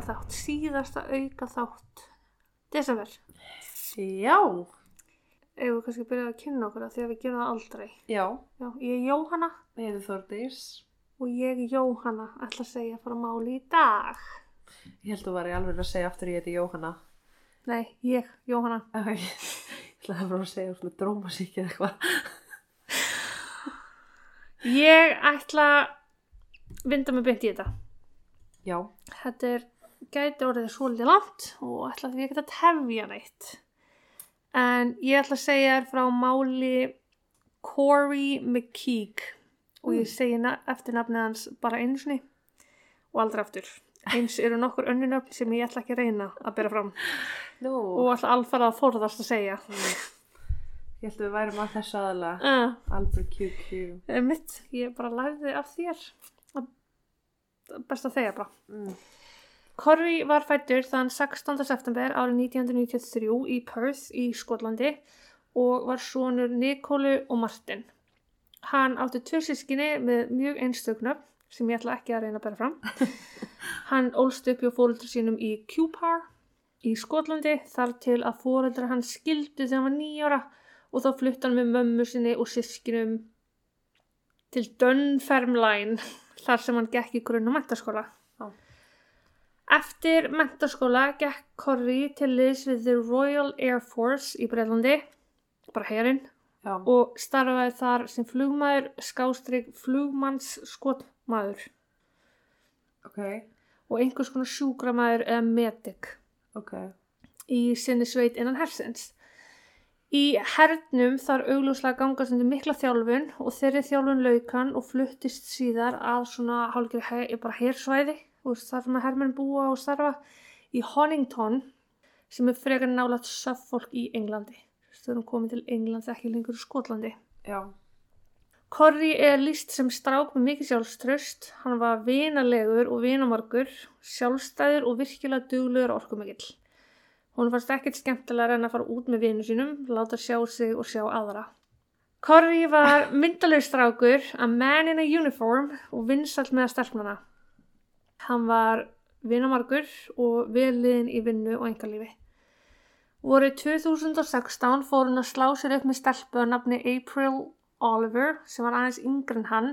auka þátt, síðasta auka þátt. Desember, Já. ef við kannski byrjaði að kynna okkur það því að við gerum það aldrei. Já. Já, ég er Jóhanna Ég heiti Þórdís. og ég er Jóhanna, ætla að segja frá máli í dag. Ég held að þú var í alveg að segja aftur ég heiti Jóhanna. Nei, ég, Jóhanna. Æ, Ég ætla að bara að segja svona drómasík eða eitthvað. Ég ætla að vinda mig beint í þetta. Já. Þetta er gæti orðið svolítið langt og ætla því að tefja neitt. En ég ætla að segja þér frá máli Corey McKeag og ég segi na- eftir nafnið hans bara einu sinni og aldrei aftur. Eins eru nokkur önnunöfn sem ég ætla ekki að reyna að bera fram Nú. og ætla alfarað að forðast að segja. Ég held að við værum að þessu aðalega. Uh, Albert QQ. mitt, ég bara læði af þér. Best að þegja bara. Mm. Corey var fættur þann 16. september árið 1993 í Perth í Skotlandi og var sonur Nikólu og Martin. Hann átti tvö sískinni með mjög einstöknöfn sem ég ætla ekki að reyna að bera fram. Hann ólst upp hjá fóreldra sínum í Cupar í Skotlandi þar til að fóreldra hann skildu þegar hann var nýjára og þá flutti hann með mömmu sinni og sískinum til Dunfermline þar sem hann gekk í grunn og mentaskóla. Eftir mentaskóla gekk Corrie til liðs við The Royal Air Force í Breitlandi, bara herinn, Já. og starfaði þar sem flugmaður, skástrík, flugmanns skotmaður Ok. og einhvers konar sjúkramaður eða medic Ok. í sinni sveit innan hersins. Í hernum þar augljóslega gangast undir mikla þjálfun og þeirri þjálfun laukan og fluttist síðar að svona hálfgerð he bara hersvæði og þar sem að hermenn búa og starfa í Honington sem er frekar nálægt Suffolk í Englandi. Þau erum komið til England ekki lengur í Skotlandi. Já. Corrie er líst sem strák með mikið sjálfströst. Hann var vinalegur og vinamargur, sjálfstæður og virkilega duglegur og orkumikill. Hún fannst ekkert skemmtilega en að fara út með vinu sínum, láta sjá sig og sjá aðra. Corrie var myndalegur strákur, a man in a uniform og vinsall með að stelpnana. Hann var vinamargur og veliðin í vinnu og engalífi. Vorið 2016 fór hún að slá sér upp með stelpu að nafni April Oliver sem var aðeins yngri en hann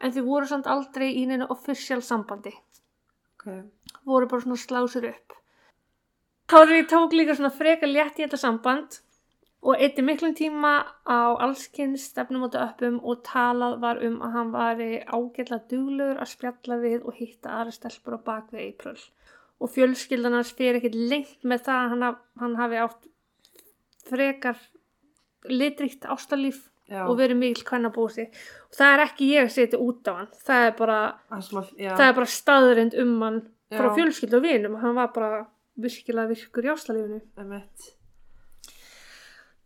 en þau voru samt aldrei í neina official sambandi. Ok. Voru bara svona að slá sér upp. Kári tók líka svona freka létt í þetta samband og eitti miklum tíma á allskynns stefnumóta uppum og talað var um að hann væri ágætla duglegur að spjalla við og hitta aðra stelpur á bakvið April. Og fjölskyldan hans fyrir ekkert lengt með það að hann, hann hafi átt frekar litrikt ástalíf Já. og verið mikil kvennabósi og það er ekki ég að setja út á hann það er bara, að, er bara staðrind um hann frá Já. fjölskyldu og vinum hann var bara virkilega virkur í ástalífinu Emmett.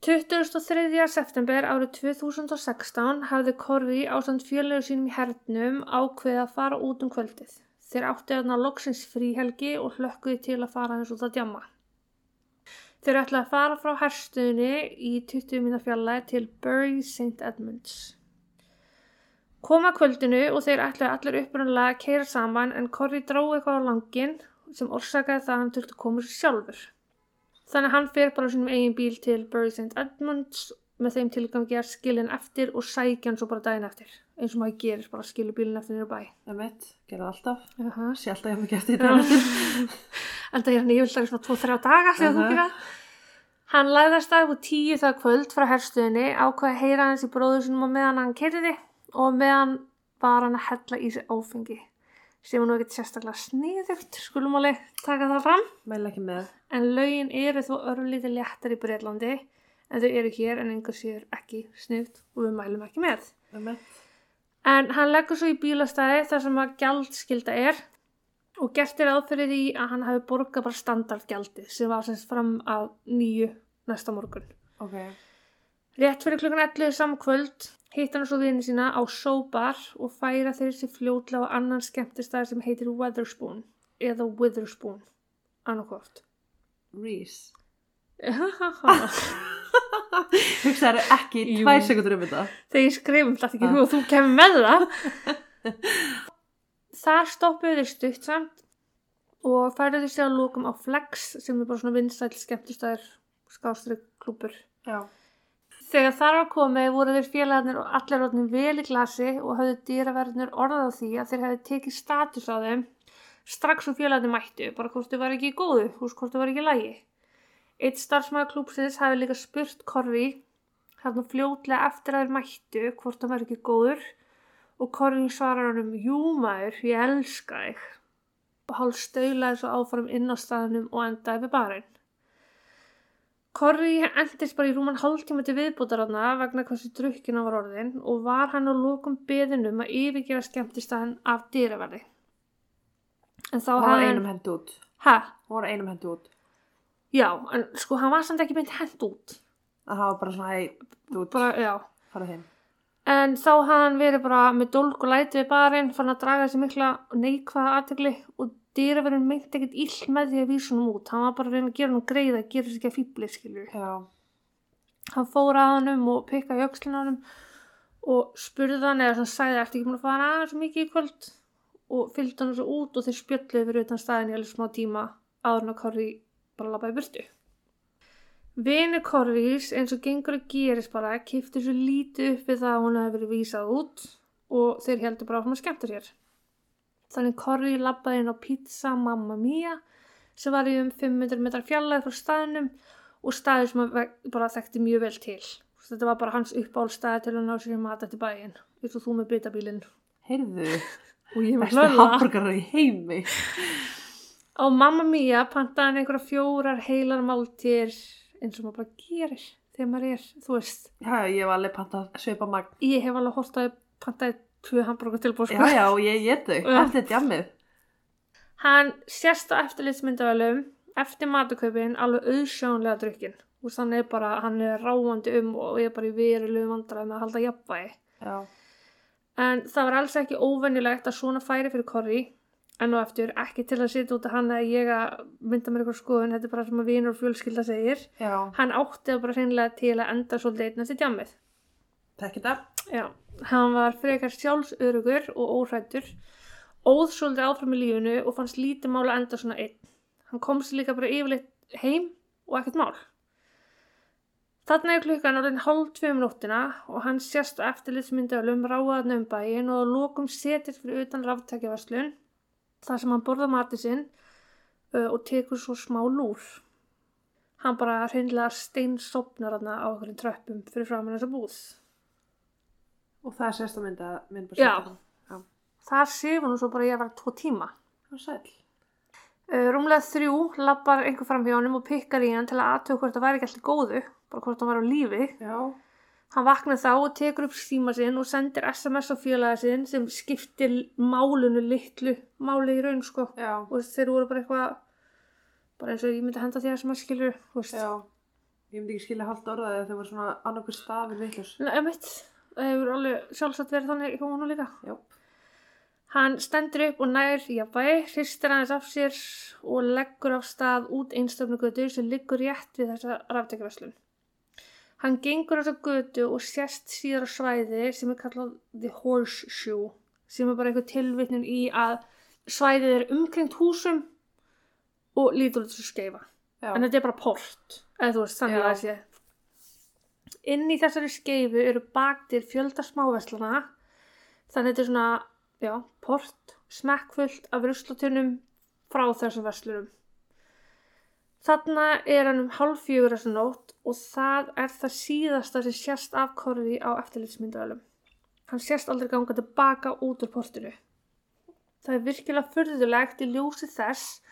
23. september árið 2016 hafði Corri ásand fjölögu sínum í hernum ákveðið að fara út um kvöldið. Þeir áttu þarna loksins fríhelgi og hlökkuði til að fara eins út að djamma. Þeir ætlaði að fara frá herstuðinni í 20 minna fjallæði til Bury St. Edmunds. Koma kvöldinu og þeir ætlaði allir upprunlega að keira saman en Corri dróði eitthvað á langin sem orsakaði það að hann þurfti að koma sér sjálfur. Þannig að hann fer bara á sínum eigin bíl til Bury St. Edmunds með þeim tilgangi að skilja hann eftir og sækja hann svo bara daginn eftir. Eins og maður gerir bara skilja bílinn eftir nýra bæ. Emmett. Gerði alltaf. Jaha. Sé alltaf ég hef mikið eftir þetta. Enda ég er hann yfirlega svona 2-3 daga sem þú Aha. gera. Hann að stað úr tíu það kvöld frá herstuðinni, ákvaði að heyra hans í bróður sinum og meðan hann kerði og meðan var hann að hella í sig áfengi. Sem var nú ekkert sérstaklega sniðugt, skulum alveg taka það fram. Mæla ekki með. En lögin eru þó örlítið léttar í Breitlandi en þau eru hér en einhver sér ekki sniðt og við mælum ekki með. Emmett. En hann leggur svo í bílastæði þar sem að gjaldskilda er og gert er áfyrir því að hann hafi borgað bara standardgjaldið sem var semst fram að nýju næsta morgun. Ok. Rétt fyrir klukkan 11 saman kvöld hitt hann svo vini sína á Sobar og færa þeir sér fljótlega á annan skemmtistæði sem heitir Weatherspoon eða Witherspoon annarkvort. Reese. Þegar Hugsaðu ekki tvær sekundur um þetta. ég skrifum þetta ekki Ah. og þú kemur með það. Þar stoppuðu þeir stutt samt og færði sig að lókum á Flex sem er bara svona vinsæl skemmtistæður skástrík klúpur. Já. Þegar þar var komið voru þeir félagarnir og allir orðin vel í glasi og höfðu dýraverðinir orðað á því að þeir hefði tekið status á þeim strax og félagarnir mættu, bara hvort þau var ekki í góðu, hús hvort þau var ekki í lægi. Eitt starfsmæður klúpsins hafi líka spurt Korri hérna fljótlega eftir að þeir mættu hvort hann var ekki góður og Korri svarar hann um jú maður, ég elska þig og hálf staulaði svo áfram inn á staðnum og endaði við barinn. Korri endist bara í rúman hálftíma til viðbútarana vegna hversu drukkina var orðin og var hann á lókum beðinum að yfirgefa skemmtistæðan af dýraverði. En þá Hún var einum hendi út. Hæ? Hún var einum hendi út. Já, en sko hann var samt ekki beint hent út. Það hafa bara svona, hei, já. fara heim. En þá hafði hann verið bara með dólk og læti við barinn, fann að draga þessi mikla neikvæða aðtegli og dýraverðin meinti ekkert ill með því að vísa hann út. Hann var bara að reyna að gera hann greiða, gera þessi ekki að fýbli, skilur. Já. Hann fór að honum og pikkaði jökslinn á honum og spurði hann eða svona sagði eftir ekki múin að fara aðeins mikið í kvöld og fylgdi hann svo út og þeir spjöldluði fyrir utan staðin í alveg smá tíma áður en að Korri bara labbaði í burtu. Vinur Korrís eins og gengur að gerist bara kifti svo lítið upp við það að hún hefði verið vísað út og þeir heldur bara að skemmta sér. Þannig Korri labbaði inn á pizza Mamma Mia sem var í um 500 metrar fjallæð frá staðinum og staðið sem bara þekkti mjög vel til. Þetta var bara hans uppáhaldstæði til að ná sér í mat eftir bæinn, eins og þú með bitabílinn. Heyrðu, Og ég bestu hambúrgarar í heimi. Á Mamma Mia pantaði hann einhverja fjórar heilar máltíðir eins og maður bara gerir þegar maður er, þú veist. Já, ég hef alveg pantað sveipa magn. Ég hef alveg hort að pantaði tvö hambúrgar tilbúð, Já, sko. já, og ég get þau. Já. Eftir djammið. Hann sérst á eftirlitsmyndavælum eftir matukaupin alveg auðsjónlega drukkin. Og þannig er bara, hann er ráandi um og er bara í verulegu vandræði með að halda jafnvægi. Já. En það var alls ekki óvenjulegt að svona færi fyrir Korri en og eftir ekki til að sitja út af hann að ég að mynda mér eitthvað skoðun, þetta er bara sem að vinur og fjölskylda segir. Já. Hann átti það bara hreinlega til að enda svolítið einn eftir djammið. Tekk þetta. Já, hann var frekar sjálfsörugur og óhrættur, óð svolítið áfram í lífinu og fannst lítið mál að enda svona einn. Hann komst líka bara yfirleitt heim og ekkert mál. Þarna er klukkan orðin hálf tveim nóttina og hann sést á eftirlitsmyndalum ráðan um bæin og að lokum setjast fyrir utan ráftækjavarslun þar sem hann borða matið sinn uh, og tekur svo smá lúr. Hann bara hreinlega steinsopnar þarna á okkur tröppum fyrir framann þessa búð. Og það er sérst að mynda, Já. Já. Þar séum hún svo bara ég var tvo tíma. Það. Uh, rúmlega þrjú lappar einhver fram hjá honum og pikkar í hann til að aðtöku hvort það væri ekki alltaf góðu, bara hvort hann var á lífi. Já. Hann vaknar þá og tekur upp síma sinn og sendir SMS á félagið sinn sem skiptir málunu litlu máli í raun sko. Já. Og þeir voru bara eitthvað, bara eins og ég myndi henda að sem að skilur. Já. Ég myndi ekki skilja halvt orðaði að þau var svona annarkur stafir vitlaus. Það hefur alveg sjálfsagt verið þannig hjá honum líka. Já. Hann stendur upp og nær jafnvægi, hristir aðeins af sér og leggur af stað út einstöfnugötu sem liggur rétt við þessa raftekjaverslun. Hann gengur á þessa götu og sést síðar á svæði sem er kallað The Horseshoe sem er bara einhver tilvitnun í að svæðið er umkringt húsum og lítur þessu skeifa. Já. En þetta er bara port, eða þú veist, þannig að sé. Inn í þessari skeifu eru baktir fjölda smáverslana, þannig þetta er svona, já, port, smekkfullt af ruslatunum frá þessum verslunum. Þarna er hann um hálf fjögur þessa nótt og það er það síðasta sem sést af Korri á eftirlitsmyndavelum. Hann sést aldrei ganga tilbaka út úr portinu. Það er virkilega furðulegt í ljósi þess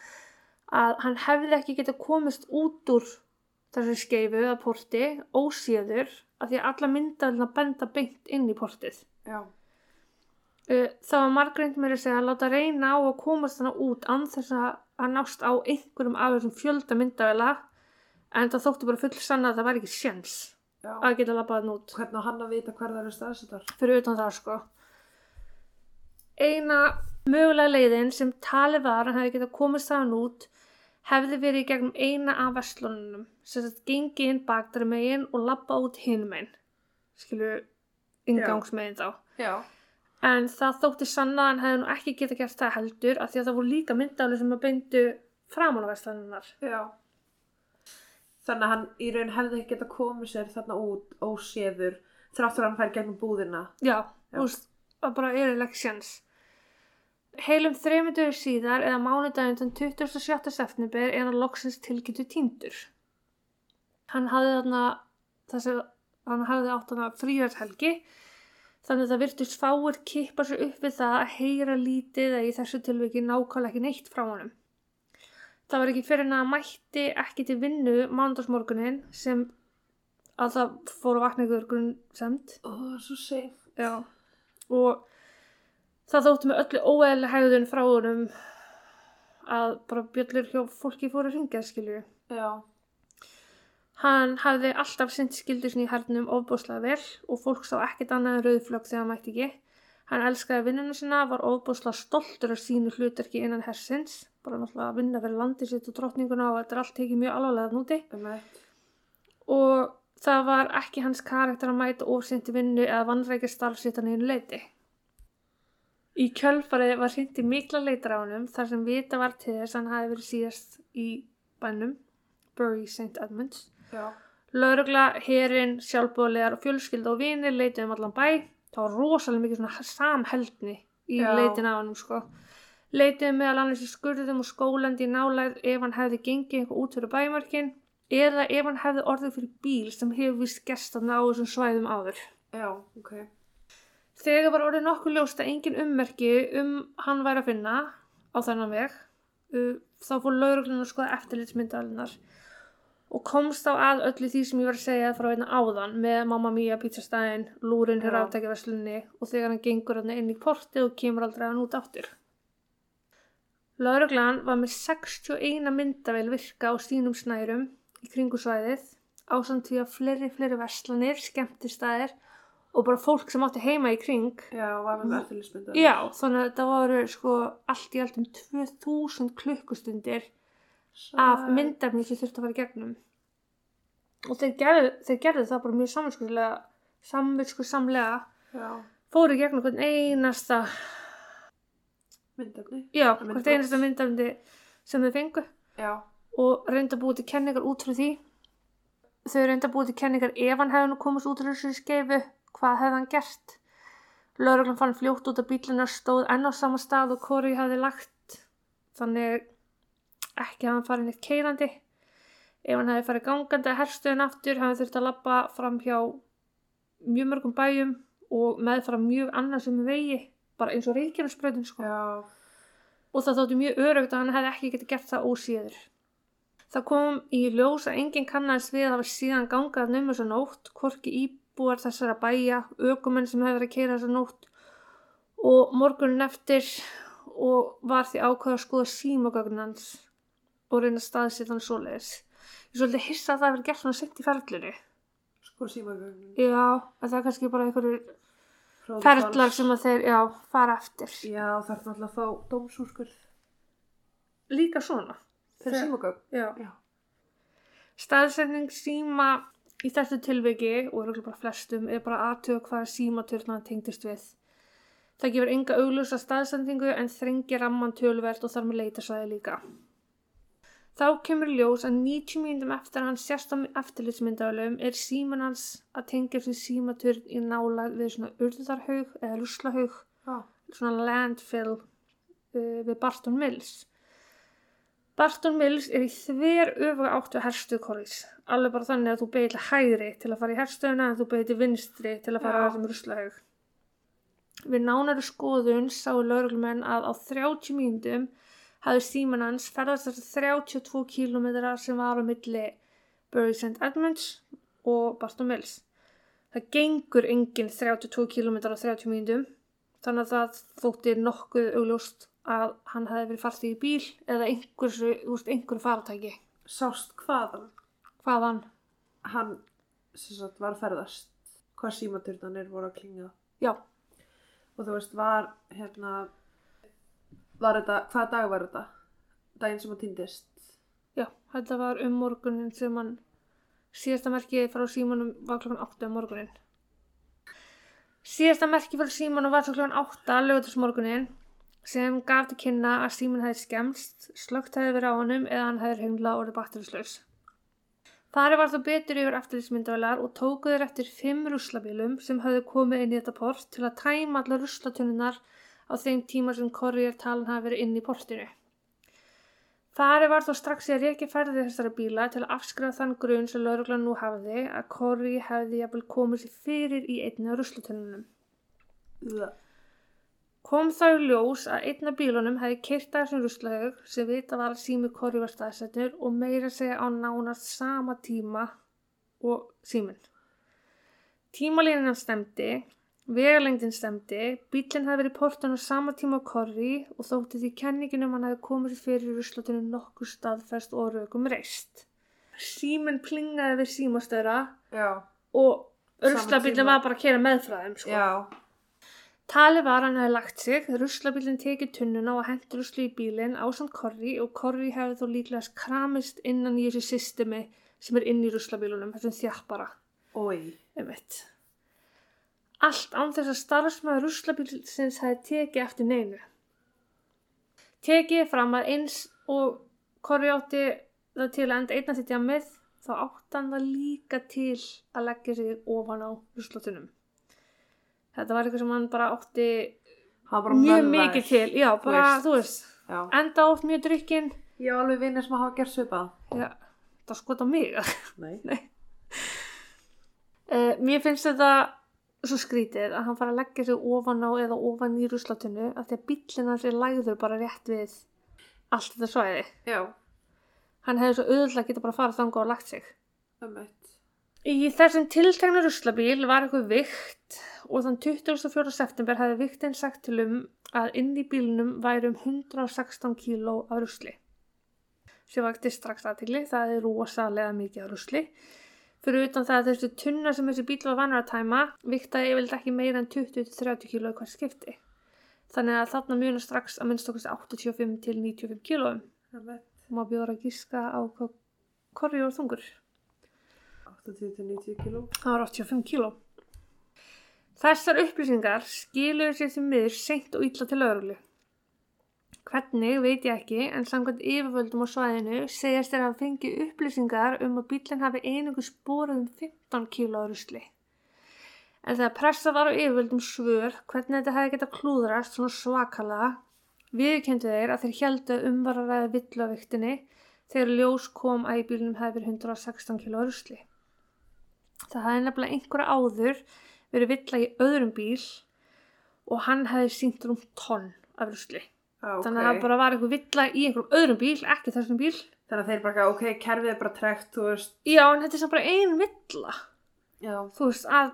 að hann hefði ekki getað komist út úr þessu skeifu eða porti óséður af því að alla myndavelina benda beint inn í portið. Já. Uh, Það var margreint mér að segja að láta reyna á að komast þannig út án þess að nást á einhverjum af þessum fjölda myndavela en það þótti bara full sanna að það væri ekki sjens Já. að geta labbað hann út Hvernig hann að vita hver það eru staðsettar? fyrir utan það sko. Eina mögulega leiðin sem talið var að hann hefði getað komist þaðan út hefði verið í gegnum eina af verslunum sem þetta gengi inn bakdara megin og labba út hinn megin skilur ingangsmegin þá Já. En það þótti sanna að hann hefði nú ekki geta gert það heldur af því að það voru líka myndaðlega sem að beindu framan á verslanirnar. Já. Þannig að hann í raun hefði ekki geta komið sér þarna út óséður þráttur að hann fær gegnum búðina. Já, Já. þú veist, það bara er ekki sjans. Heilum þreymundur síðar eða mánudaginn þann 27. september er hann loksins tilkynntu týndur. Hann hafði þarna, þessi, hann hafði átt þarna fríðarhelgi, þannig að það virtust fáir kippa sér upp við það að heyra lítið eða í þessu tilviki nákvæmlega ekki neitt frá honum. Það var ekki fyrir en að hann mætti ekki til vinnu mánudagsmorgunin sem það fór að vakna ykkur grunnsemt. Ó, svo seif. Já, og það þótti með öllu óeðlega hegðun frá honum að bara bjöllur hjá fólki fóru að ringja, skilju. Já. Hann hafði alltaf sinnt skildur sinni í hernum ofbúslega vel og fólk sá ekkert annað en rauðflögg þegar hann mætti ekki. Hann elskaði vinnuna sinna, var ofbúslega stoltur af sínu hlutarki innan hersins, bara náttúrulega að vinna fyrir landið sitt og drottninguna og þetta er allt tekið mjög alvarlega núti. Um eitt. og það var ekki hans karakter að mæta ofsinti vinnu eða vannrækja starfsitt að neinu leiti. Í kjölfarið var hindi mikla leitar á honum þar sem vita var til þess að hann hafi verið síðast í bænum, Bury St. Edmunds. Laurugla, herin, sjálfbóðlegar og fjölskylda og vinir leituð um allan bæ. Það var rosalega mikið svona samheldni í leitin á honum sko. Leituð meðal annars í skurðum og skólandi í nálægð ef hann hefði gengið eitthvað út fyrir bæmarkin eða ef hann hefði orðið fyrir bíl sem hefur vist gerst þarna á þessum svæðum áður. Já, ok. Þegar var orðið nokkuð ljóst að engin ummerki um hann væri að finna á þennan veg, þá fór lauruglun að skoða eftirlitsmyndalinnar og komst á að öllu því sem ég var að segja frá einna áðan með Mamma Mia pizzastæðin, lúrin hér Já. átækjaverslunni og þegar hann gengur hann inn í portið og kemur aldrei hann út aftur. Lauruglan var með 61 myndavél virka á sínum snærum í kringu svæðið ásamt því að fleiri, fleiri verslanir, skemmtistæðir og bara fólk sem átti heima í kring. Já. Já, þannig að þetta voru sko allt í allt um 2000 klukkustundir af myndefni sem þurfti að fara í gegnum. Og þeir gerðu, þeir gerðu það bara mjög samvinskulega samvinskusamlega Já, fóru í gegnum hvern einasta myndefni. já, hvert einasta myndefni sem þau fengu. Já. og reynda búið til kenningar út frá því. Þau reynda búið til kenningar ef hann hefði nú komist út úr þessu skeifu hvað hefði hann gert Lörglan fann fljótt út að bílina stóð enn á sama stað og Kori hafði lagt þannig ekki að hann farið neitt keirandi ef hann hefði farið gangandi að herstöðun aftur hann þurfti að labba fram hjá mjög mörgum bæjum og meðfram mjög annarsum vegi bara eins og reykjarnsbröðin sko Já. og það þótti mjög örugt að hann hefði ekki getið gert það ósíður. Það kom í ljós að enginn kannast við að hafa síðan gangað um þessa nótt, hvorki íbúar þessara bæja, ökumenn sem hefur að keira þessa nótt og morgunin eftir og var því ákveða að skoða símagögn hans og reyna að staðsetja hann svoleiðis. Ég svolítið hissa að það verið gert svona sent í ferlunni. Sko símagögnin. Já, að það er kannski bara einhverjir ferlar sem að þeir, já, fara eftir. Já, það er náttúrulega að fá dómsúrskurð. Líka svona. Fyrir Þegar- símagögn. Já. Já. Staðsetning síma í þessu tilviki og eru bara flestum er bara aðtöða hvaða símaturna hann tengdist við. Það gefur enga augljósa staðsendingu en þrengir ramman töluvert og þar með leitasvæði líka. Þá kemur ljós að 90 mínútum eftir að hann sérst á eftirlitsmyndavölum er síman hans að tengja sér símaturn í nálað við svona urðarhaug eða ruslahaug, Já. svona landfill uh, við Barton Mills. Barton Mills er í þver öfuga áttu herstuð korís. Alveg bara þannig að þú beigir til hægri til að fara í herstöðuna en þú beigir til vinstri til að fara að þessum ruslahaug. Við nánari skoðun sáu lauruglumenn að á 30 mínútum hafði síman hans ferðast þess 32 km sem var á milli Bury St. Edmunds og Barton Mills. Það gengur engin 32 km á 30 mínútum þannig að það þótti nokkuð augljóst að hann hefði verið farþið í bíl eða einhversu, þú veist, einhverju faratæki. Sást hvaðan Hvaðan? hann sem sagt var ferðast. Hvað símaturnanir voru að klinga. Já, Og þú veist, var hérna, var þetta, hvaða dag var þetta? Daginn sem hann týndist. já, þetta var um morgunin sem hann síðasta merkið frá símanum var klokkan 8 um morgunin. Síðasta merki fyrir símanu var kljóðan 8 lögutasmorgunin sem gaf til kynna að síman hefði skemmst, slögt hefði verið á honum eða hann hefði hengla orðið batterislaus. Þari var þó betur yfir eftirlitsmyndavelar og tókuður eftir fimm ruslabílum sem höfðu komið inn í þetta port til að tæma allar ruslatunnunar á þeim tíma sem Corrier talan hafi verið inn í portinu. Þari var þó strax í að reykja ferði þessara bíla til að afskrifa þann grunn sem lauruglan nú hafði að Corrier hefði jafnvel komið sér fyrir í einna ruslatunnunum. Ugh. Kom þá í ljós að einn af bílunum hefði keirt að þessum ruslahaug sem vita var að sími Corrier var staðsettur og meira segja á nánast sama tíma og síminn. Tímalínan stemdi, vegalengdin stemdi, bílinn hefði verið í portun á sama tíma á Corri og þótti því kenningunum hann hefði komið fyrir ruslatunum nokkuð staðfest og rögum reist. Síminn plingaði við símastöra Já, og ruslabílinn var bara að kera meðfraðum sko. já, Talið var að hann hefði lagt sig, ruslabílinn tekið tunnuna og hendur rusli í bílinn ásand Korri og Korri hefði þó líklega kramist innan í þessu systemi sem er inn í ruslabílunum, þessum þjappara, oi. um eitt. Allt án þess að starfsmaður ruslabílsins hefði tekið eftir neinu. Tekið fram að eins og Korri átti það til að enda einna þetta með, þá átti hann það líka til að leggja sig ofan á ruslatunum. Þetta var eitthvað sem hann bara var bara mjög mikið til, já, bara, veist. þú veist, Já. enda átt mjög drykkin, Ég á alveg vinnir sem hafa gert svipað. það skot á mig. Nei. uh, mér finnst þetta svo skrítið að hann fara að leggja sig ofan á eða ofan í ruslatunnu af því að bíllinn hans er lægður bara rétt við allt þetta svæði. Já, Hann hefði svo auðvitað geta bara farað þangað og lagt sig. um eitt. Í þessum tiltegna ruslabíl var eitthvað vikt og þann 24. september hefði viktinn sagt til um að inn í bílnum væri um 116 kíló af rusli. Sér vakti strax aðtigli, það er rosalega mikið af rusli. Fyrir utan það að þessu tunna sem þessi bíl var vanur að tæma, viktaði yfirlega ekki meira en 20-30 kíló hver skipti. Þannig að þarna munar strax að minnst okkur 85 til 95 kílóum. Um. Má bjóra að gíska á hvað korri og þungur. 80-90 kíló. Það var 85 kíló. Þessar upplýsingar skiluðu sér því miður seint og illa til lögreglu. Hvernig veit ég ekki, en samkvæmt yfirvöldum á svæðinu segjast þeir að fengi upplýsingar um að bílinn hafi einungu spórað um 15 kíló á rusli. En þegar pressa var á yfirvöldum svör hvernig þetta hefði getað klúðrast svona svakalega, viðurkendu þeir að þeir heldu umvararæði villu á viktinni þegar ljós kom að í bílnum hefði verið 116 kíló á rusli. Það hefði nefnilega einhverja áður verið villa í öðrum bíl og hann hefði sínt rúm tonn af rusli. Ah, ok. Þannig að það bara var eitthvað villa í einhverjum öðrum bíl, ekki þessum bíl. Þannig að þeir bara, ok, kerfið er bara trekt. Já, en þetta er samt bara ein villa. Já. Þú veist, að...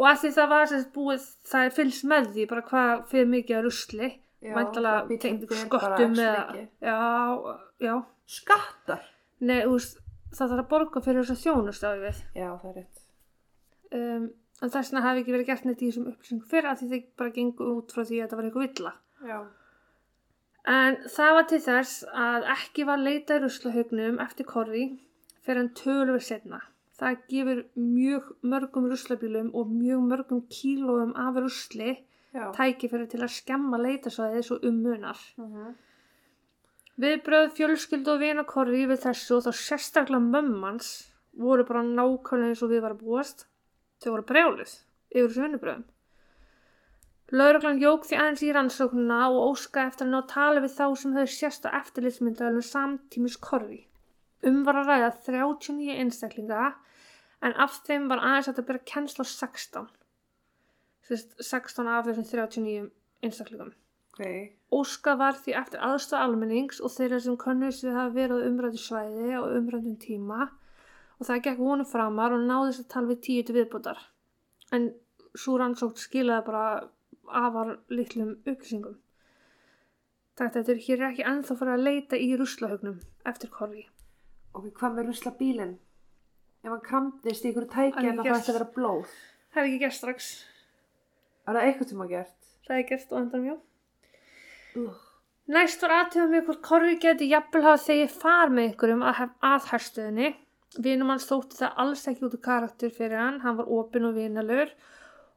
Og að því það var sagt búið, það fylgst með því bara hvað fyrir mikið af rusli. Bara sköttum X eða... Já, já. Skattar. Nei, þú veist, það þarf að borga fyrir þess að þjónust á við. Já, það er rétt. Um, en þess vegna hafi ekki verið gert neitt í þessum upplýsingum fyrir að því þeir bara gengu út frá því að þetta var eitthvað villa. Já. En það var til þess að ekki var leitað í ruslahaugnum eftir korri fyrir en tölur setna. Það gefur mjög mörgum ruslabílum og mjög mörgum kílóum af rusli Já. tækifæri til að skemma leitasvæðið svo um munar. Mhm. Viðbröð fjölskyldu og vina korri við þessu og þá sérstaklega mömmans voru bara nákvæmlega eins og við varum búast. Þau voru brjáluð yfir þessu vinnubröðum. Lauruglan jók því aðeins í rannsóknuna og óska eftir að ná að tala við þá sem höfðu sérst á eftirlitsmyndaðalum samtímis korri. Um var að ræða 39 einstaklinga en af þeim var aðeins að byrja kennsla á 16. Sest, 16 af þessum 39 einstaklingum. Ok. Óska var því eftir aðstöð almennings og þeirra sem könnust við hafa verið á umræðu svæði og umræðum tíma og það gekk vonum framar og náðist að tala við tíu til viðbútar. En svo rannsókt skilaði bara afar litlum upplýsingum. Takk þetta er hér er ekki ennþá fyrir að leita í ruslahaugnum eftir korri. Ok, hvað með rusla bílinn? Ef hann kramdist í ykkur tæki Hann en það fæst að vera blóð. Það er ekki gert strax. Er það eitthvað tíma gert? Það er gert og endan mjó. Uh. Næst var aðtöfum mig hvort Korri geti jafnvel hafa þegið far með einhverjum að, að herstöðinni. Vinum hans þótti það alls ekki út af karakter fyrir hann, hann var opinn og vinalur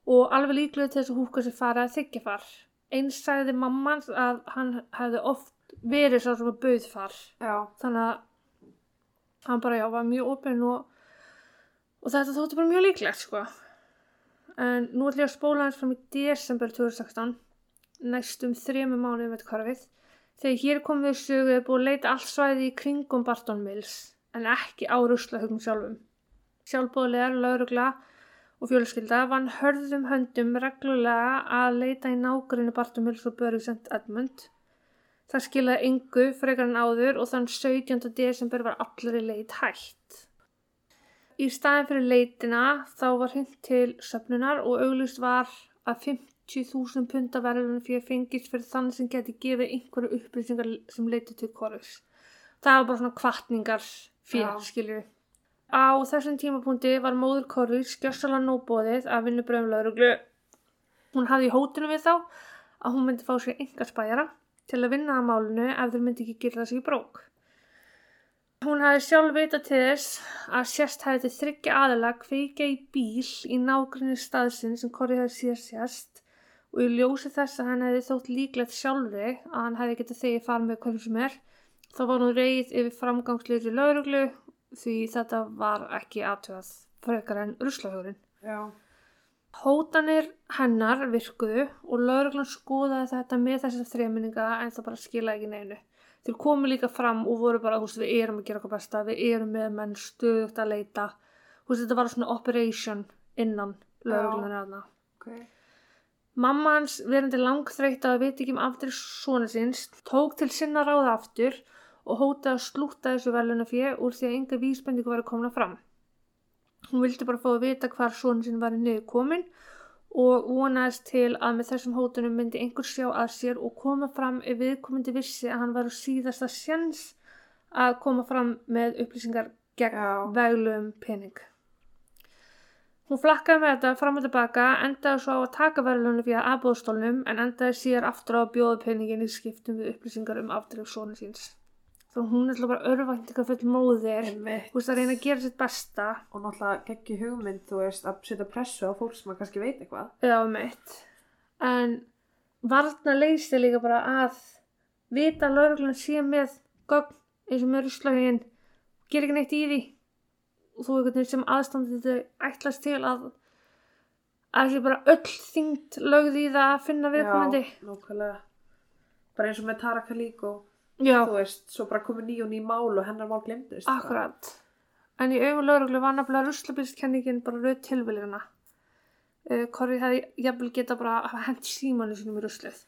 og alveg líklega til þess að húka sér fara að þykja far. Eins sagði mammans að hann hefði oft verið sá sem að bauð far. Já. Þannig að hann bara já, var mjög opinn og, og þetta þótti bara mjög líklegt sko. En nú ætlum ég að spóla hans fram í desember 2016, næstum þrejum mánuðum eftir hvarfið. Þegar hér komum við söguð er búið að leita allt svæði í kringum Barton Mills en ekki á ruslahögnum sjálfum. Sjálfbóðlegar, laurugla og fjölskylda vann hörðum höndum reglulega að leita í nágrinni Barton Mills og Bury St. Edmund. Það skilaði yngu frekar en áður og þann 17. desember var allir í leit hætt. Í staðin fyrir leitina þá var hund til söfnunar og auglust var að 50.000 punta verðunum fyrir fengist fyrir þann sem geti gefið einhverju upplýsingar sem leiti til korus. Það var bara svona kvartningar Já. skilju. Á þessum tímapunkti var móður korus skjössalega nóbóðið að vinna bröðum lauruglu. Hún hafði í hótinu við þá að hún myndi fá sér enga spæjara til að vinna að málinu ef þeir myndi ekki gera sig í brók. Hún hafði sjálf vitað til þess að sérst hefði til þryggja aðila kveikja í bíl í nágrinni staðsinn sem Corey hefði síðar sérst og í ljósi þess að hann hefði þótt líklegt sjálfri að hann hefði getað þegi farið með hverjum sem er þá var hún reyð yfir framgangsleiri lauruglu því þetta var ekki aðtöðað frekar en ruslahjórin. Já. Hótanir hennar virkuðu og lauruglan skoðaði þetta með þessar þreminninga en það bara skila ekki neinu. Þeir komu líka fram og voru bara, húst, við erum að gera okkar besta, við erum með menn stöðugt að leita. Húst, þetta var svona operation innan lauruglunar aðna. Ok. Mamma hans, verandi langþreytt að veit ekki um aftur svona síns, tók til sinna ráða aftur og hótaði að slúta þessu velunafjö úr því að enga vísbendingu var að komna fram. Hún vildi bara fá að vita hvar svona sín var niður komin og vonaðist til að með þessum hótunum myndi einhver sjá að sér og koma fram ef viðkomandi vissi að hann var síðasta sjens að koma fram með upplýsingar gegn Já. veglum pening. Hún flakkaði með þetta fram og tilbaka, endaði svo á að taka verðlunum fyrir aðbóðstólnum en endaði síðar aftur á að bjóða peningin í skiptum við upplýsingar um afdrif sonu síns. Þannig hún er alltaf bara örvæntinga full móðir, þú veist að reyna að gera sitt besta. Og náttúrulega geggi hugmynd, þú veist, að setja pressu á fólk sem að kannski veit eitthvað. Já, meitt. En varna leysi líka bara að vita að lauruglan sé með gögn eins og með ruslahugin, gera ekki neitt í því og þú veginn sem aðstandið þau ætlast til að að þessi bara öll þyngd lögð í það að finna viðkomandi. Já, nákvæmlega. Bara eins og með Tara Kalíko, Já, þú veist, svo bara komið ný og ný mál og hennar mál glemdist. akkurat. En í augum lauruglu var nefnilega ruslabilskenningin bara rauð tilviljana. Uh, Korri hefði jafnvel geta bara hent símanu sínum í ruslið.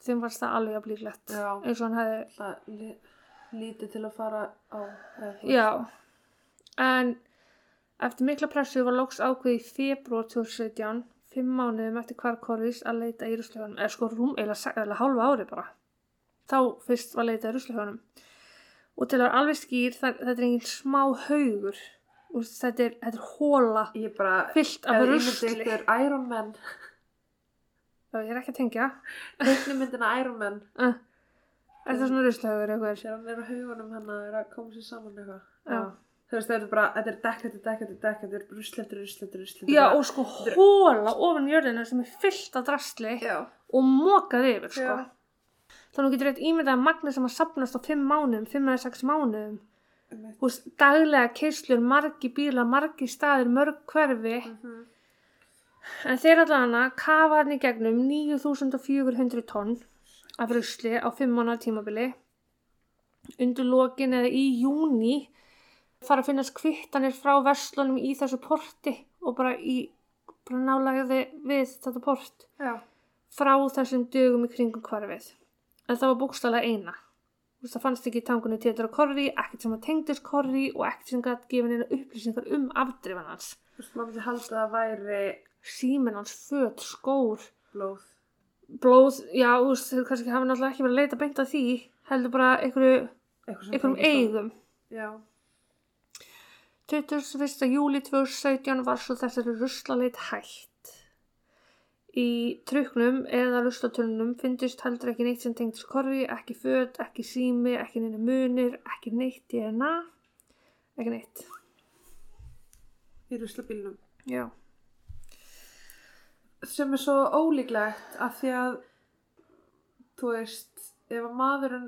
Þeim varst það alveg jafn líklegt. Já. Eins og hann hefði Það li, lítið til að fara á. Já, en eftir mikla pressu var loks ákveð í februar 2017, fimm mánuðum eftir hvar Korvis að leita í ruslahjónum, eða sko rúm, eða, eða hálfa ári bara. Þá fyrst var leitað ruslahjónum. Og til að vera alveg skýr, það, þetta er engin smá haugur. Þetta, er, þetta er hóla bara, fyllt af rusli. ég er ekki að tengja. teiknumyndina Iron Man, Uh, er það svona ruslahjógur eitthvað? hann er á hugunum hann að er að koma sér saman eitthvað. Já. Þú veist, þetta er bara, þetta er dekk, þetta er dekk, þetta er dekk, þetta er rusl, þetta er rusl, þetta er rusl. þetta er Já, og sko hóla ofan jörðina sem er fyllt af drastli. Já. og mokað yfir sko. Já. Þannig að þú getur eitt ímyndað að magna sem að sapnast á fimm mánuðum, fimm eða sex mánuðum Einmitt. Þú veist, daglega keislur, margi bíla, margi staðir, mörg hverfi Mhm. en þeir allavega kafa hann í gegnum 9400 tonn af rusli á fimm mánuða tímabili undir lokin eða í júni fara að finnast kvittanir frá verslunum í þessu porti og bara í bara nálagiði við þetta port Já. frá þessum dögum í kringum hvarfið. En það var bókstælega eina. Það fannst ekki í tangunni tétur á korri, ekkert sem að tengdist korri og ekkert sem gætt gefin einu upplýsingar um afdrifan hans. Þú veist, maður myndi halda að það væri Síminn hans, föt, skór, blóð. blóð, já, þú veist, þeir kannski hafa náttúrulega ekki verið að leita beint að því, heldur bara einhverju, einhverjum eigum. Já. 21. júli 2017 var svo þessari ruslaleit hætt. Í truknum eða ruslatunum fyndist heldur ekki neitt sem tengdist korfi, ekki föt, ekki sími, ekki neina munir, ekki neitt DNA, ekki neitt. Í ruslabílnum. Já. sem er svo ólíklegt af því að þú veist, ef að maðurinn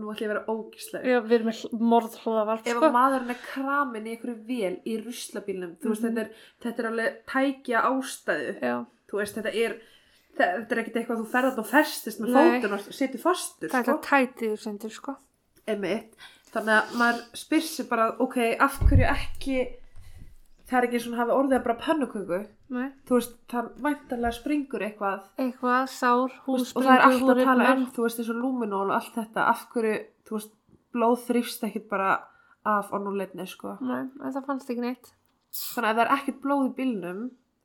nú ætlum ég að vera ógísleg Já, við erum með morðhlóðavarp, ef sko. að maðurinn er kramin í einhverju vél í ruslabílnum, þú veist, Mhm. þetta, er, þetta er alveg tækja ástæðu Já, þú veist, þetta er þetta er ekkert eitthvað að þú ferðat og festist með fótun og setur fastur það er sko. það tætið sendur, sko. Þannig að maður spyr sér bara ok, af hverju ekki það er ekki svona hafi orðið að bara pönnuköku Nei. þú veist, það væntanlega springur eitthvað Eitthvað, sár, hús, veist, og það er alltaf að tala um þú veist, eins og lúminól og allt þetta af hverju, þú veist, blóð þrýfst ekkit bara af onnuleitni sko. Nei, það fannst ekki neitt. þannig að það er ekkit blóð í bílnum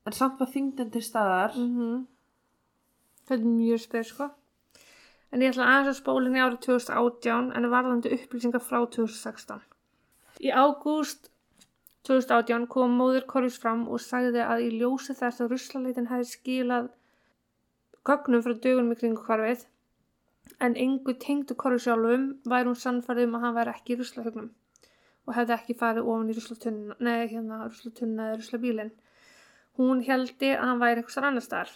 en samt var þyngdin til staðar Mm Þetta er mjög spyr, sko. En ég ætla aðeins að spólinni árið 2018 en varðandi upplýsingar frá 2016. Í ágúst 2018 kom móður Korjus fram og sagði að í ljósi þess að ruslaleitin hefði skilað gögnum frá dögunum í kringu hvarfið en engu tengdu Korjus sjálfum væri hún sannfærið um að hann væri ekki í ruslahugnum og hefði ekki farið ofan í ruslatunna, nei hérna ruslatunna eða ruslabílinn. Hún heldi að hann væri einhversar annar staðar.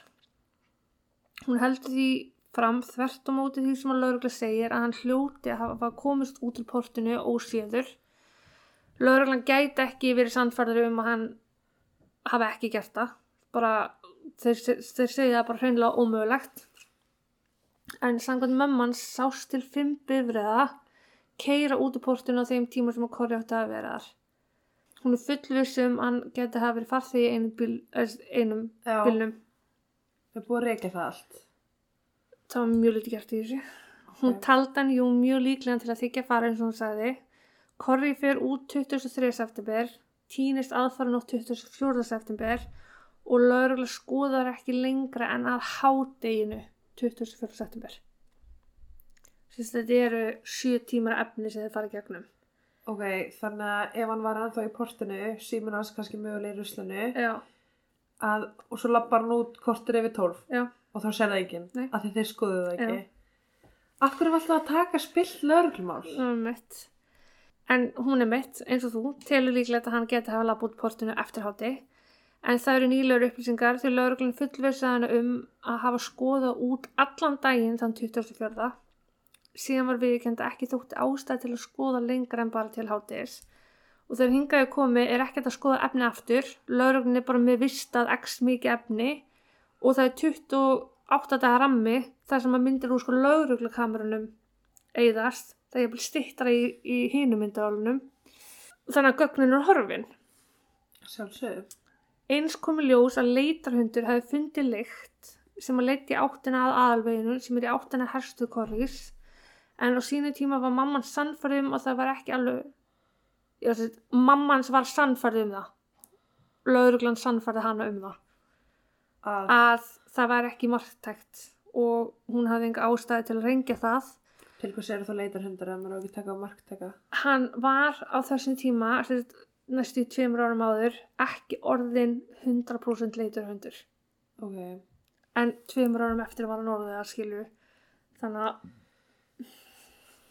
Hún heldur því fram þvert á móti því sem að laurugla segir að hann hljóti að hafa komist út úr portinu óséður. Lauruglan gæti ekki verið sannfærður um að hann hafi ekki gert það. Bara, þeir, þeir segja það bara hreinlega ómögulegt. En samkvæmt mömmans sást til fimm bifriða keira út úr portinu á þeim tíma sem að Kori átti að vera þar. Hún er fullvissum að hann geti hafa verið farþegi í einum, bíl, einum bílnum. við erum búið að reykja það allt Það var mjög lítið gert í þessu. Hún Ok. taldi hann jú mjög líklega til að þykja fara eins og hún sagði. Korri fer út 23. september, týnist aðfara nótt 24. september og laurugla skoðar ekki lengra en að hádeginu 24. september. Þetta eru sjö tímar efni sem þið fara gegnum. Ok, þannig að ef hann var ennþá í portinu síminn hans kannski mögulega í ruslanu Já, að, og svo lappar hann út kortur yfir tólf já, og þá sér það Nei. að þeir skoðu það ekki Já. af hverju var alltaf að taka spill er mitt. En hún er mitt, eins og þú, telur líklegt að hann geti hafa lapp út portinu eftir hátti. En það eru nýlegur upplýsingar til lauruglun fullversaðana um að hafa skoðað út allan daginn þann 24. Síðan var viðkend ekki þótti ástæð til að skoða lengra en bara til háttegis. Og þegar hingaði komi er ekkert að skoða efni aftur. Lauruglun er bara með vistað x mikið efni og það er 28 dagar rammi þar sem að myndir úr sko lauruglakamerunum eigðast. Það er bara stittara í, í hinum myndalunum. Þannig að gögnin er horfin. sjálfsögðu Eins komi ljós að leitarhundur hefði fundið lykt sem að leiti áttina að aðalveginu sem er í áttina herstuð korrís en á sínu tíma var mamman sannfærið um að það var ekki alveg þessi, mammans var sannfærið um það. Lauruglan sannfærið hana um það. Að? Að það var ekki marktækt og hún hafði enga ástæði til að rengja það. Til hvers eru þá leitarhundar ef maður á ekki að taka á marktaka hann var á þessum tíma næstu í tveimur árum áður ekki orðin 100% leiturhundur ok, en tveimur árum eftir var hann orðið að skilju þannig að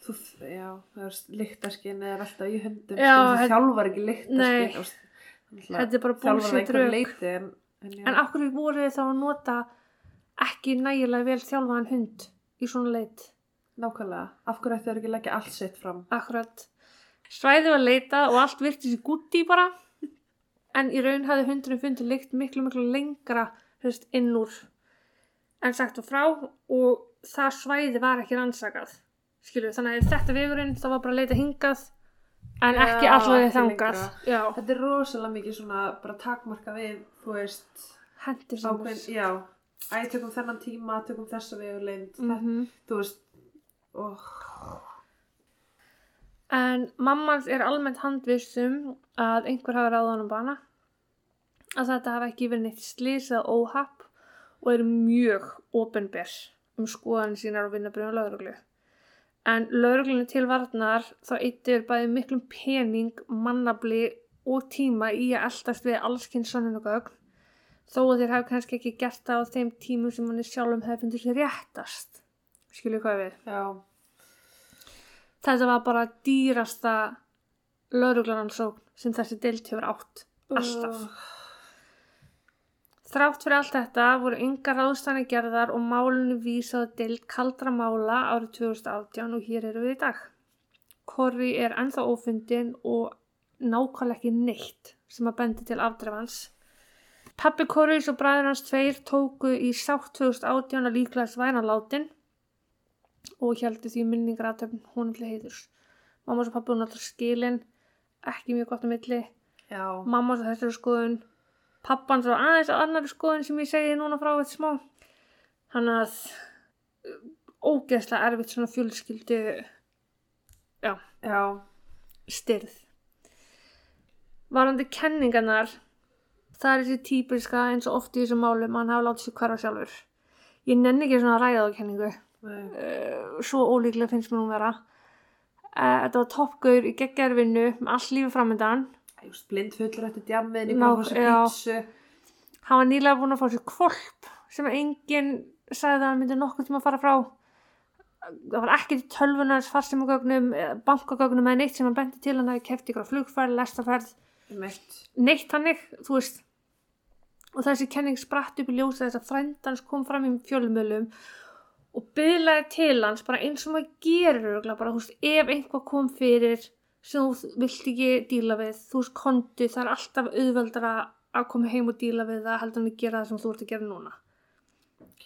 þú, já það er lyktaskinn eða alltaf í þetta- þjálfar ekki og, Þetta er bara einhver rök. leiti en, en, en akkur voru þá að nota ekki nægilega vel þjálfaðan hund í svona leit? Nákvæmlega, af hverju ætti það ekki að leggja allt sitt fram? Akkurat. Svæði var leitað og allt virti sér gúti bara en í raun hafði hundurinn fundið lykt miklu miklu lengra veist, inn úr. En sagt og frá og það svæði var ekki rannsakað skilju, þannig að þetta vegurinn þá var bara að leita hingað en Já, ekki allavega þangað. Já, þetta er rosalega mikið svona bara takmarka við, þú veist hendur sem ákveðin, já. Æ, tökum þennan tíma, tökum þessa vegulegnd mm mm þú veist oh, En mammans er almennt handvissum að einhver hafi ráð honum bana, að þetta hafi ekki verið neitt slís eða óhapp og er mjög ofinber um skoðanir sínar og vinnabrjóðum lauruglu. En lauruglunni til varnar þá eittir bæði miklum pening, mannabli og tíma í að eldast við allskinn sannunugögn þó að þeir hafi kannski ekki gert það á þeim tímum sem hann sjálfum hefði fundið sér réttast. Skilju hvað við? já, Þetta var bara dýrasta lauruglanansókn sem þessi deilt hefur átt. Alltaf. Oh, Þrátt fyrir allt þetta voru yngar ráðstæðan gerðar og málunni vísaði til kaldra mála árið 2018 og hér eru við í dag. Corey er ennþá ófundin og nákvæmlega ekki neitt sem að bendi til afdrefans. Pappi Corys og bræður hans tveir tóku í sátt 2018 að líklega svæna látin og heldur því minningar aðtöfn honum til heiðurs. Mamma og pappi hún alltaf skilin, ekki mjög gott á milli. Já. Mamma svo þessari skoðun, pappan svo aðeins á annari skoðun sem ég segi núna frá eitt smá. Hann að uh, ógeðslega erfitt svona fjölskyldu Já. styrð. Varandi kenningarnar, það er þessi típiska eins og oft í þessum málum að hann hafa látið sér hverfa sjálfur. Ég nenni ekki svona að ræða á kenningu. Nei. Uh, svo ólíklega finnst mér hún vera. Uh, þetta var toppgaur í geggjær vinnu með allt lífi framöndan. Just blind fullur eftir djammiðin í Ná, bara fór sér pítsu. Hann var nýlega búinn að fá sér kvolp sem enginn sagði að hann myndi nokkuð tíma að fara frá. Það var ekkert í tölvunars, farsimugögnum, bankagögnum eða neitt sem hann benti til hann að kefti ykkur flugfærð, lestaferð, Meitt. neitt hannig, þú veist. Og þessi kenning spratt upp í ljósa þess að frændans kom fram í fjölmölum og byðlaði til hans bara eins og maður örugglega bara, veist, ef einhvað kom fyrir sem þú vilt ekki díla við, þú veist, kontu, það er alltaf auðveldara að koma heim og díla við það heldur en að gera það sem þú ert að gera núna.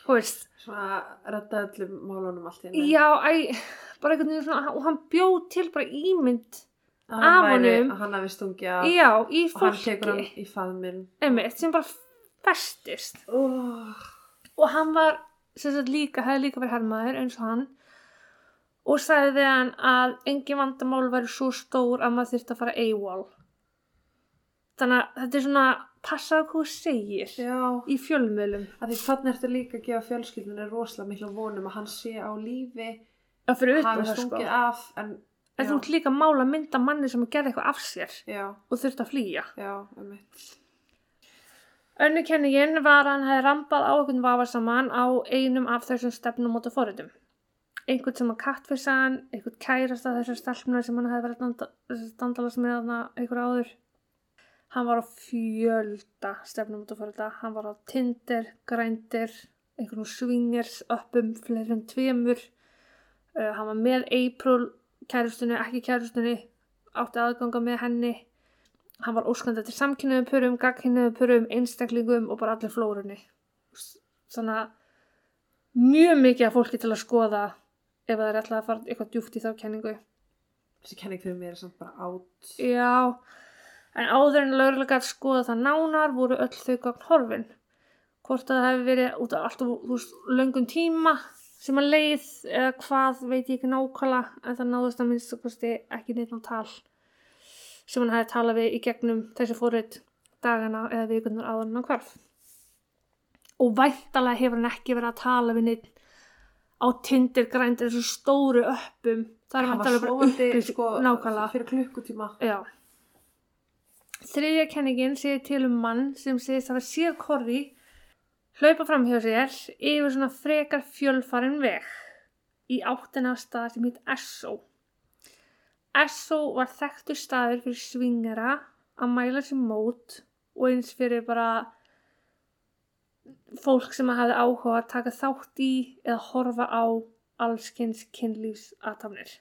Þú veist, Svona redda öllum málunum allt í henni. já, æ, bara einhvern veginn svona, og hann bjóð til bara ímynd, af honum. að hann hafi stungið af já, í og hann tekur hann fólki, í faðminn. einmitt, sem bara festist. Oh. og hann var sagt líka, hefði líka verið hermaður eins og hann og sagði hann að engin vandamál væri svo stór að maður þyrfti að fara AWOL. Þannig að þetta er svona passaðu hvað þú segir Já. í fjölmiðlum. Að því þannig ertu líka að gefa fjölskyldunni rosalega mikla vonum að hann sé á lífi, að hafi það sko. stungið af, en en þú ert líka að mála mynda manni sem gerði eitthvað af sér Já, og þurfti að flýja. Já, um mitt. Önnu kenningin var að hann hefði rampað á einhvern vafarsaman á einum af þessum stefnum út af forritum. Einhvern sem að kattfissa hann, einhvern kærast að þessar stelpuna sem hann hefði verið standalast með hann einhver áður. Hann var á fjölda stefnum út af forrita. Hann var á Tinder, Grindr, einhvern swingers, uppum, fleiri en tveimur. Uh, hann var með April, kærustunni, ekki kærustunni, átti aðganga með henni hann var óskandi til samkynniðum purum, gagkynniðum purum, einstaklingum og bara allir flórunni. Þannig að mjög mikið af fólki til að skoða ef það er alltaf að fara eitthvað djúft í þá kenningu. Þessi kenning fyrir mér er samt bara átt. Já, en áður en lögurlega að skoða það nánar voru öll þau gagn horfin. Hvort að það hefði verið út af þú veist, löngum tíma sem að leið eða hvað veit ég ekki nákvæmlega en það náðust að minnst kosti ekki neitt á tal sem hann hefði talað við í gegnum þessi fórið dagana eða vikunar áður en hann hvarf. Og væntalega hefur hann ekki verið að tala við neitt á Tinder grændir þessu stóru öppum. Það er væntalega bara sofandi upplýst sko, nákvæmlega. fyrir klukkutíma. Já. Þriðja kenningin segir til um mann sem segist að hafa séð korri hlaupa fram hjá sér yfir svona frekar fjölfarin veg í áttina stað sem heit Esso. Esso var þekktur staður fyrir svingara að mæla sér mót og eins fyrir bara fólk sem að hafi áhuga að taka þátt í eða horfa á allskins kynlífsatafnir.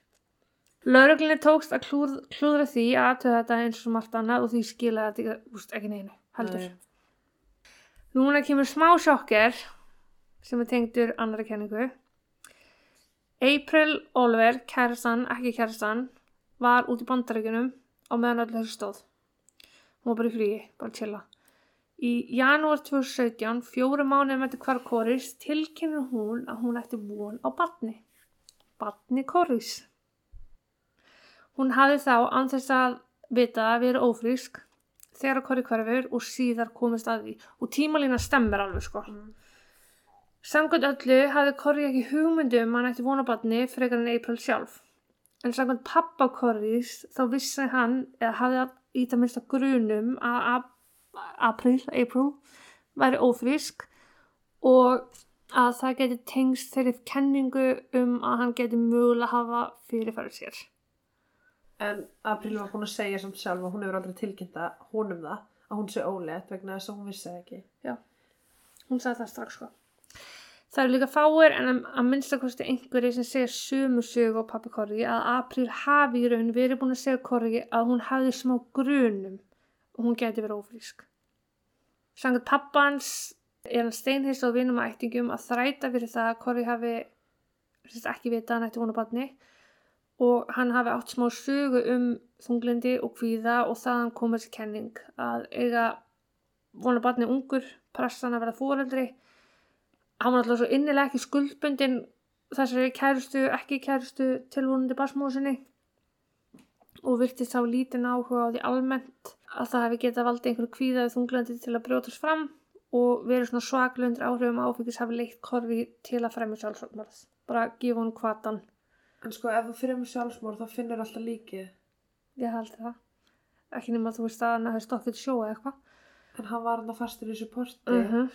Lauruglinni tókst að klúð, klúðra því að aðtöða þetta eins og margt annað og því skilaði þetta úst, ekki neinu, heldur. Nei. Núna kemur smá sjokker sem er tengdur annari kenningu. April Oliver, kærastan, ekki kærastan, var út í bandaríkunum á meðan öllu þessu stóð. Hún var bara í fríi, bara chilla. Í janúar 2017, fjóru mánuðum eftir hvar Koris, tilkynir hún að hún ætti von á batni. Batni Koris. Hún hafði þá án þess að vita að vera ófrísk þegar að Kori hverfur og síðar komist að því. Og tímalína stemmir alveg sko. Mm. Samkvæmt öllu hafði Kori ekki hugmyndum að hann ætti vonabatni frekar en April sjálf. En samkvæmt pappa Koris þá vissi hann eða hafði í það minnsta grunum að Ap- April, April væri ófrísk og að það geti tengst þeirri kenningu um að hann geti mögulega hafa fyrirfærið sér. En April var búin að segja samt sjálf að hún hefur aldrei tilkynnta honum það að hún sé ólétt vegna þess að hún vissi ekki. Já. hún sagði það strax sko það eru líka fáir en að, minnstakosti einhverju sem segja sömu sögu á pappi Korri að April hafi í raun verið búin að segja Korri að hún hafi smá grunum og hún geti verið ófrísk. Sangat pappans er hann steinheist á vinum og ættingum að þræta fyrir það að Korri hafi ekki vita að hann ætti vona barni og hann hafi átt smá sögu um þunglindi og kvíða og þaðan kom þessi kenning að eiga vona barni ungur, pressan að vera fóreldri hann var alltaf svo innilega ekki skuldbundin þessari kærustu, ekki kærustu tilvonandi basmóðsynni og virtist þá lítinn áhuga á því almennt að það hefði getað valdið einhverju kvíðaði þunglandi til að brjótast fram og verið svona svaklundur áhrifum áfengis hafi leitt korfi til að fremja sjálfsvöldmörð. Bara gefa hún kvatan. En sko ef þú fyrir með sjálfsmór þá finnur alltaf líkið. Ég held það. Ekki nema að þú veist að hann hefði stokkið sjóa eitthvað. En hann var hann fastur í þessu porti. Uh -huh.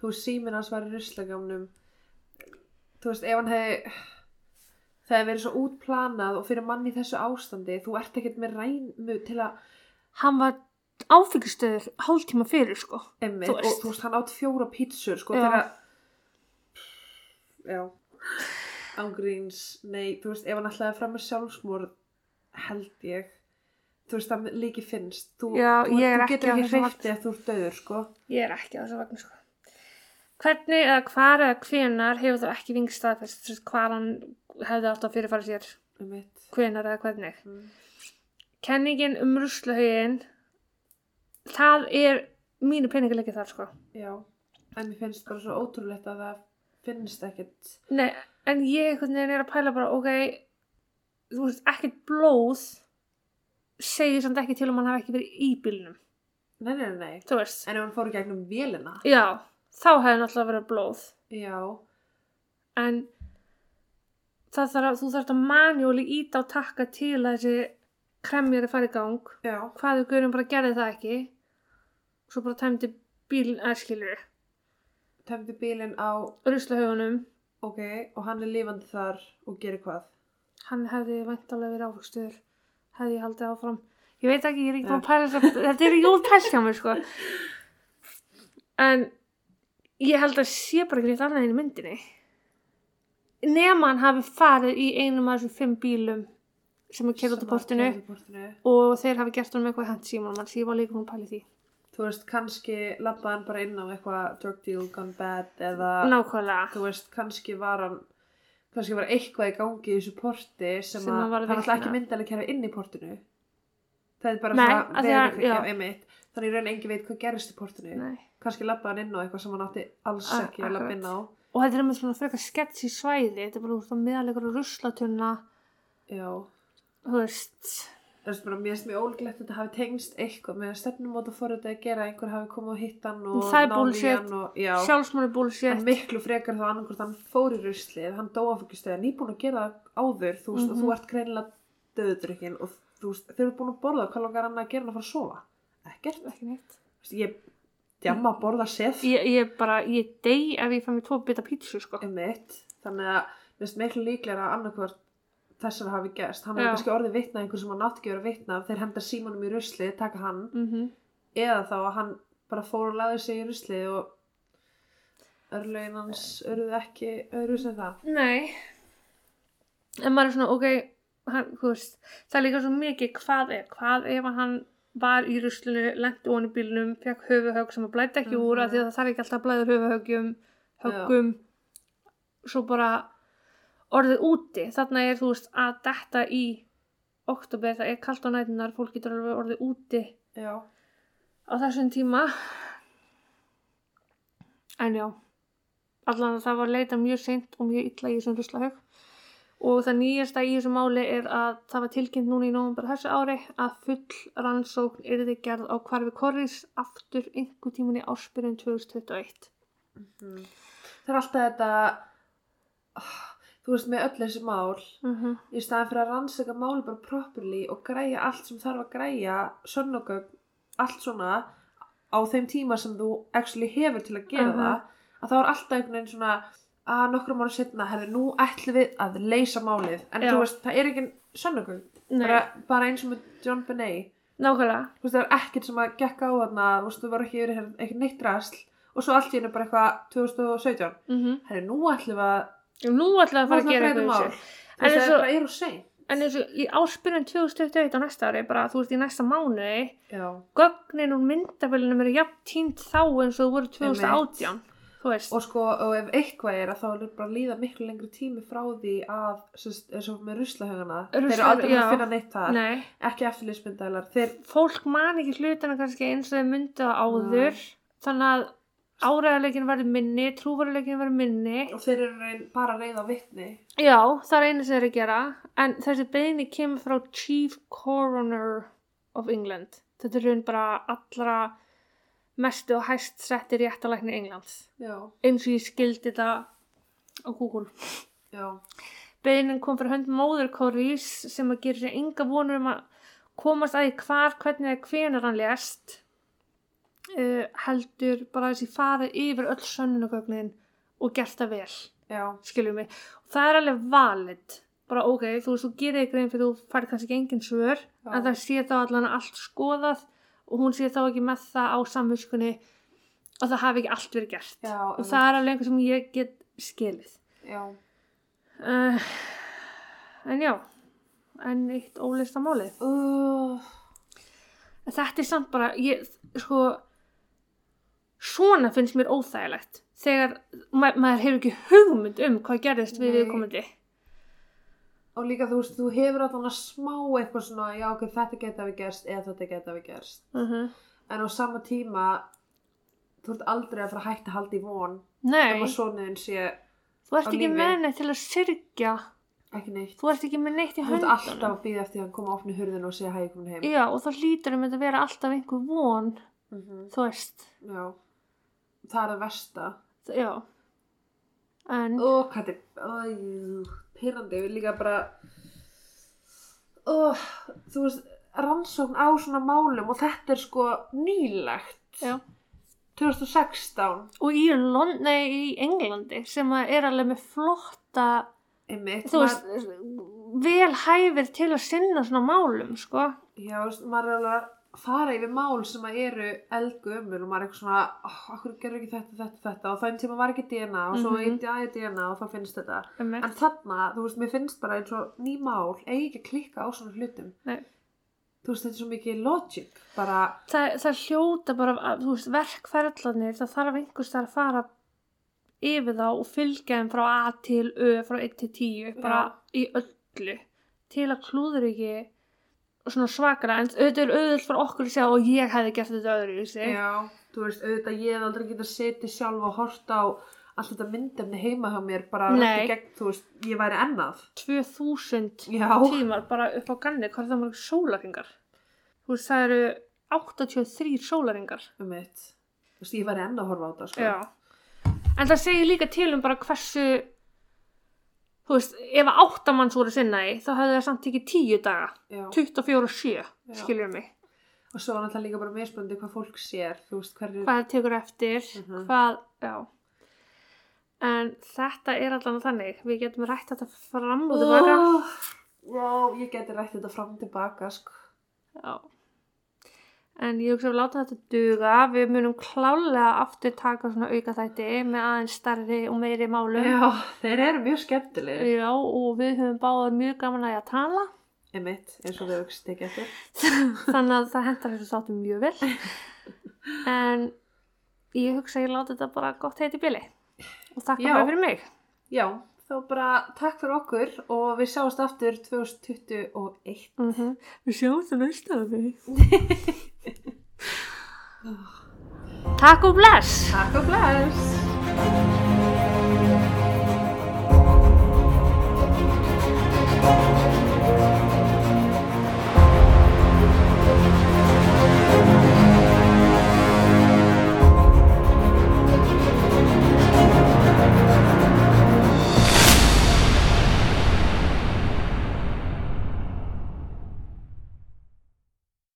Þú veist síminn hans var í ruslagámnum. Þú veist ef hann hefði... Það hefði verið svo útplanað og fyrir manni í þessu ástandi, þú ert ekkert með ræmu til að Hann var áfengistöður hálftíma fyrir sko. emmi Þú og þú veist hann átt fjóra pítsur sko Já. þegar Já Ángríns, nei, þú veist ef hann ætlaði fram með sjálfsmór held ég þú veist það líki finnst þú, Já, þú, er þú getur ekki hreift ef þú ert döður sko Ég er ekki á þessu vagnu sko. Hvernig eða hvar eða hvenar hefur þú ekki vingst staðfest sem sagt, hvar hann hefði átt að fyrirfara sér Einmitt. hvenar eða hvernig. Mm. Kenningin um ruslahauðin það er mínu peningalegi þar sko. Já, en mér finnst bara svo ótrúlegt að það finnst ekkert. Nei, en ég einhvern veginn er að pæla bara, ok, þú veist, ekkert blóð segir samt ekki til um hann hafi ekki verið í bílnum, Nei, nei, nei. En ef hann fór í gegnum vélina? Já, þá hefði náttúrulega verið blóð, Já, en það þarf að, þú þarf að manjóli íta og takka til að þessi kremjari fari í gang. já, Hvað þau guðum bara gerði það ekki, svo bara tæmdi bílinn aðskilur, tæmdi bílinn á ruslahauðunum, ok, og hann er lifandi þar og gerir hvað? Hann hefði væntalega verið áfugstuður hefði ég haldið áfram. Ég veit ekki, ég er ekki búin að pæla að þetta er ekki útpælt hjá mér sko. En ég held að sé bara ekki neitt annað í myndinni. Nema hann hafi farið í einum af þessum fimm bílum sem er kerað út að portinu og þeir hafi gert með eitthvað hent síman mann, ég var líka hún pæli því Þú veist, kannski labbaði hann bara inn á eitthvað drug deal gone bad eða nákvæmlega þú veist, kannski var hann kannski var eitthvað í gangi í þessu porti sem, Sem að hann að það vitna. ekki myndalega kerfi inn í portinu það er bara Nei, af að- já. já, einmitt. þannig í raun engi veit hvað gerist í portinu Nei. kannski labbaði hann inn á eitthvað sem hann átti alls ekki að akkurat. inn á og þetta er með svona frekar sketsi svæði þetta er bara úr meðalegur og ruslatunna já, þú veist. Það er bara mér finnst mjög ólíklegt að þetta hafi tengst eitthvað með stefnumóta fór þetta að gera einhver hafi komið og hitt hann og Það er hann og, já, sjálfsmáli en miklu frekar þá annarkvort hann fór í ruslið, hann dó áfengistöð nýbúin að gera áður, þú veist, og Mhm. þú ert greinilega döðudrykkin og þú veist, þeir eru búin að borða, hvað langar hann að gera hann að fara að sofa? Ekkert, ekki neitt. Þú veist, ég djamma að borða sef. Ég, ég bara, ég dey ef ég fæ mér tvo bita pítsu sko. Þannig að mér þessar hafi gerst, hann Já. hefur kannski orðið vitna einhver sem hann átti ekki að vera vitna af, þeir henda símanum í ruslið, taka hann. Mm eða þá að hann bara fór og laði sig í ruslið og örlögin hans örðu ekki öðru sem það. Nei. En maður er svona, ok hann, veist, það er líka svo mikið hvað er, hvað ef að hann var í ruslinu, lendi ofan í bílnum fekk höfuhögg sem að blæta ekki úr Mhm. af því að það þarf ekki alltaf að blæður höfuhöggjum höggum. Svo bara orðið úti. Þarna er þú veist að detta í oktober, það er kalt á nætunar fólk getur alveg orðið úti já, á þessum tíma. En já allan að það var leita mjög seint og mjög illa í þessum ruslahaug og það nýjasta í þessu máli er að það var tilkynnt núna í nóvember þessu ári að full rannsókn yrði gerð á hvarfi Korris aftur einhver tíman í áspyrjun 2021 Mhm. það er alltaf þetta ah, þú veist með öll þessi mál mm -hmm. í staðan fyrir að rannsaka máli bara properly og græja allt sem þarf að græja sönnogögn, allt svona á þeim tíma sem þú actually hefur til að gera Mhm. það að þá er alltaf einhvern veginn svona að nokkrum ára setna, herri, nú ætlum við að leysa málið, en Já. þú veist, það er ekki sönnogögn, Nei, bara, bara eins og með John Benet, nákvæmlega. Þú veist, það er ekkert sem að gekka á þarna, þú veist, þú var ekki yfir ekki neitt rasl og svo allt í hennu bara eitthvað 2017 mm herri, nú ætlum við að Nú ætlaði að fara að gera eitthvað En eins og- En eins og í áspyrjun 2021 á næsta ári, bara þú veist í næsta mánuði, já, gögnin úr myndafélunum eru jafn tínt þá eins og þú voru 2018. Þú veist. og sko, og ef eitthvað er að þá er bara líða miklu lengri tími frá því að, eins og með ruslahögana þeir eru aldrei já. að finna neitt þar. Nei, ekki eftirlýsmyndaðilar þeir, fólk man ekki hlutana kannski eins og myndi á áður, þannig að áræðarleikin verður minni, trúvaruleikin verður minni. og þeir eru reyn, bara að reyða á vitni Já, það er einu sem þeir eru að gera, en þessi beini kemur frá Chief Coroner of England. Þetta er raun bara allra mestu og hæst setti réttalækni Englands. já, Eins og ég skildi þetta á Google. já, Beinin kom fyrir hönd móður Corrís sem að gera sér enga vonur um að komast að í hvar, hvernig eða hvenar hann lést. Uh, heldur bara þessi farið yfir öll sönnunagögnin og gert það vel. Já, skiljum mig, og það er alveg valid. Bara ok, þú veist, þú gerir þig grein fyrir þú færð kannski engin svör Já. en það sé þá allan allt skoðað og hún sé þá ekki með það á samviskunni og það hafi ekki allt verið gert. Já og það er alveg einhver sem ég get skilið. Uh, en já en eitt ólista málið. Uh, þetta er samt bara ég, sko svona finnst mér óþægilegt þegar ma maður hefur ekki hugmynd um hvað gerðist við Nei. viðkomandi. Og líka þú veist, þú hefur allan að smá eitthvað svona, já ok, þetta geta við gerst eða þetta geta við gerst. Uh en á sama tíma þú ert aldrei að fara að hætta að halda í von Nei, ef að sonuðin sé þú ert ekki lífi. með neitt til að syrgja. Ekki neitt. Þú ert ekki með neitt í þú ert höndunum. alltaf að býða eftir að koma að opna hurðinu og segja hæ, komin heim. Já, og þá hlýtur um þetta að vera alltaf einhver von Mhm, þú veist, já, það er það versta. Já. En, ó, hvað þetta er pyrrandi, við líka bara ó, þú veist rannsókn á svona málum og þetta er sko nýlegt. Já. 2016 og í, Lond nei, í Englandi sem er alveg með flotta einmitt, þú veist, vel hæfir til að sinna svona málum, sko. Já, þú veist, maður er alveg fara yfir mál sem að eru eldgömmul og maður er eitthvað svona, oh, akkur gerur ekki þetta, þetta, þetta og þannig tíma var ekki DNA og svo mm -hmm. DNA og þá finnst þetta. um En þarna, þú veist, mér finnst bara eins og ný mál eigi ekki að klikka á svona hlutum. Nei. Þú veist, þetta er svo mikið logic, bara, það, það hljóta bara, að, þú veist, verkferðlanir, það þarf einhvers þar að fara yfir þá og fylgja þeim frá A til Ö, frá 1 til 10, bara í öllu, til að klúður ekki svona svakara, en auðvitað er auðvitað fyrir okkur að segja og ég hefði gert þetta öðru, já, þú veist, auðvitað ég hef aldrei getað setið sjálf og horta á allt þetta myndefni heima hjá mér, bara rætti gegn, þú veist, ég væri ennað. 2000 Já, tímar bara upp á ganni, hvað er það mörg sólaringar? Þú veist, það eru 83 sólaringar. um mitt. Þú veist, ég væri ennað að horfa á þetta, sko. En það segir líka til um bara hversu, þú veist, ef áttamanns voru sinna í, þá hefði það samt ekki 10 daga, Já. 24 og 7, Já. skiljum mig. Og svo er náttúrulega líka bara mismunandi hvað fólk sér, þú veist, hverju... Hvað það tekur eftir, Mhm. hvað, já. En þetta er allan þannig, við getum rætt þetta fram og tilbaka. Oh, já, ég geti rætt þetta fram og tilbaka, sko. Já. En ég hugsa að við láta þetta duga, við munum klálega aftur taka svona auka þætti með aðeins stærri og meiri málum. Já, þeir eru mjög skemmtilegir. Já, og við höfum báðar mjög gaman að ég að tala. Emitt, eins og þau aukst ekki eftir. þannig að það hendar þessu þáttum mjög vel en ég hugsa að ég láti þetta bara gott heiti bíli og þakka bara fyrir mig Já, þá bara takk fyrir okkur og við sjáumst aftur 2021. mm við sjáum það næsta við Takk og bless. Takk og bless.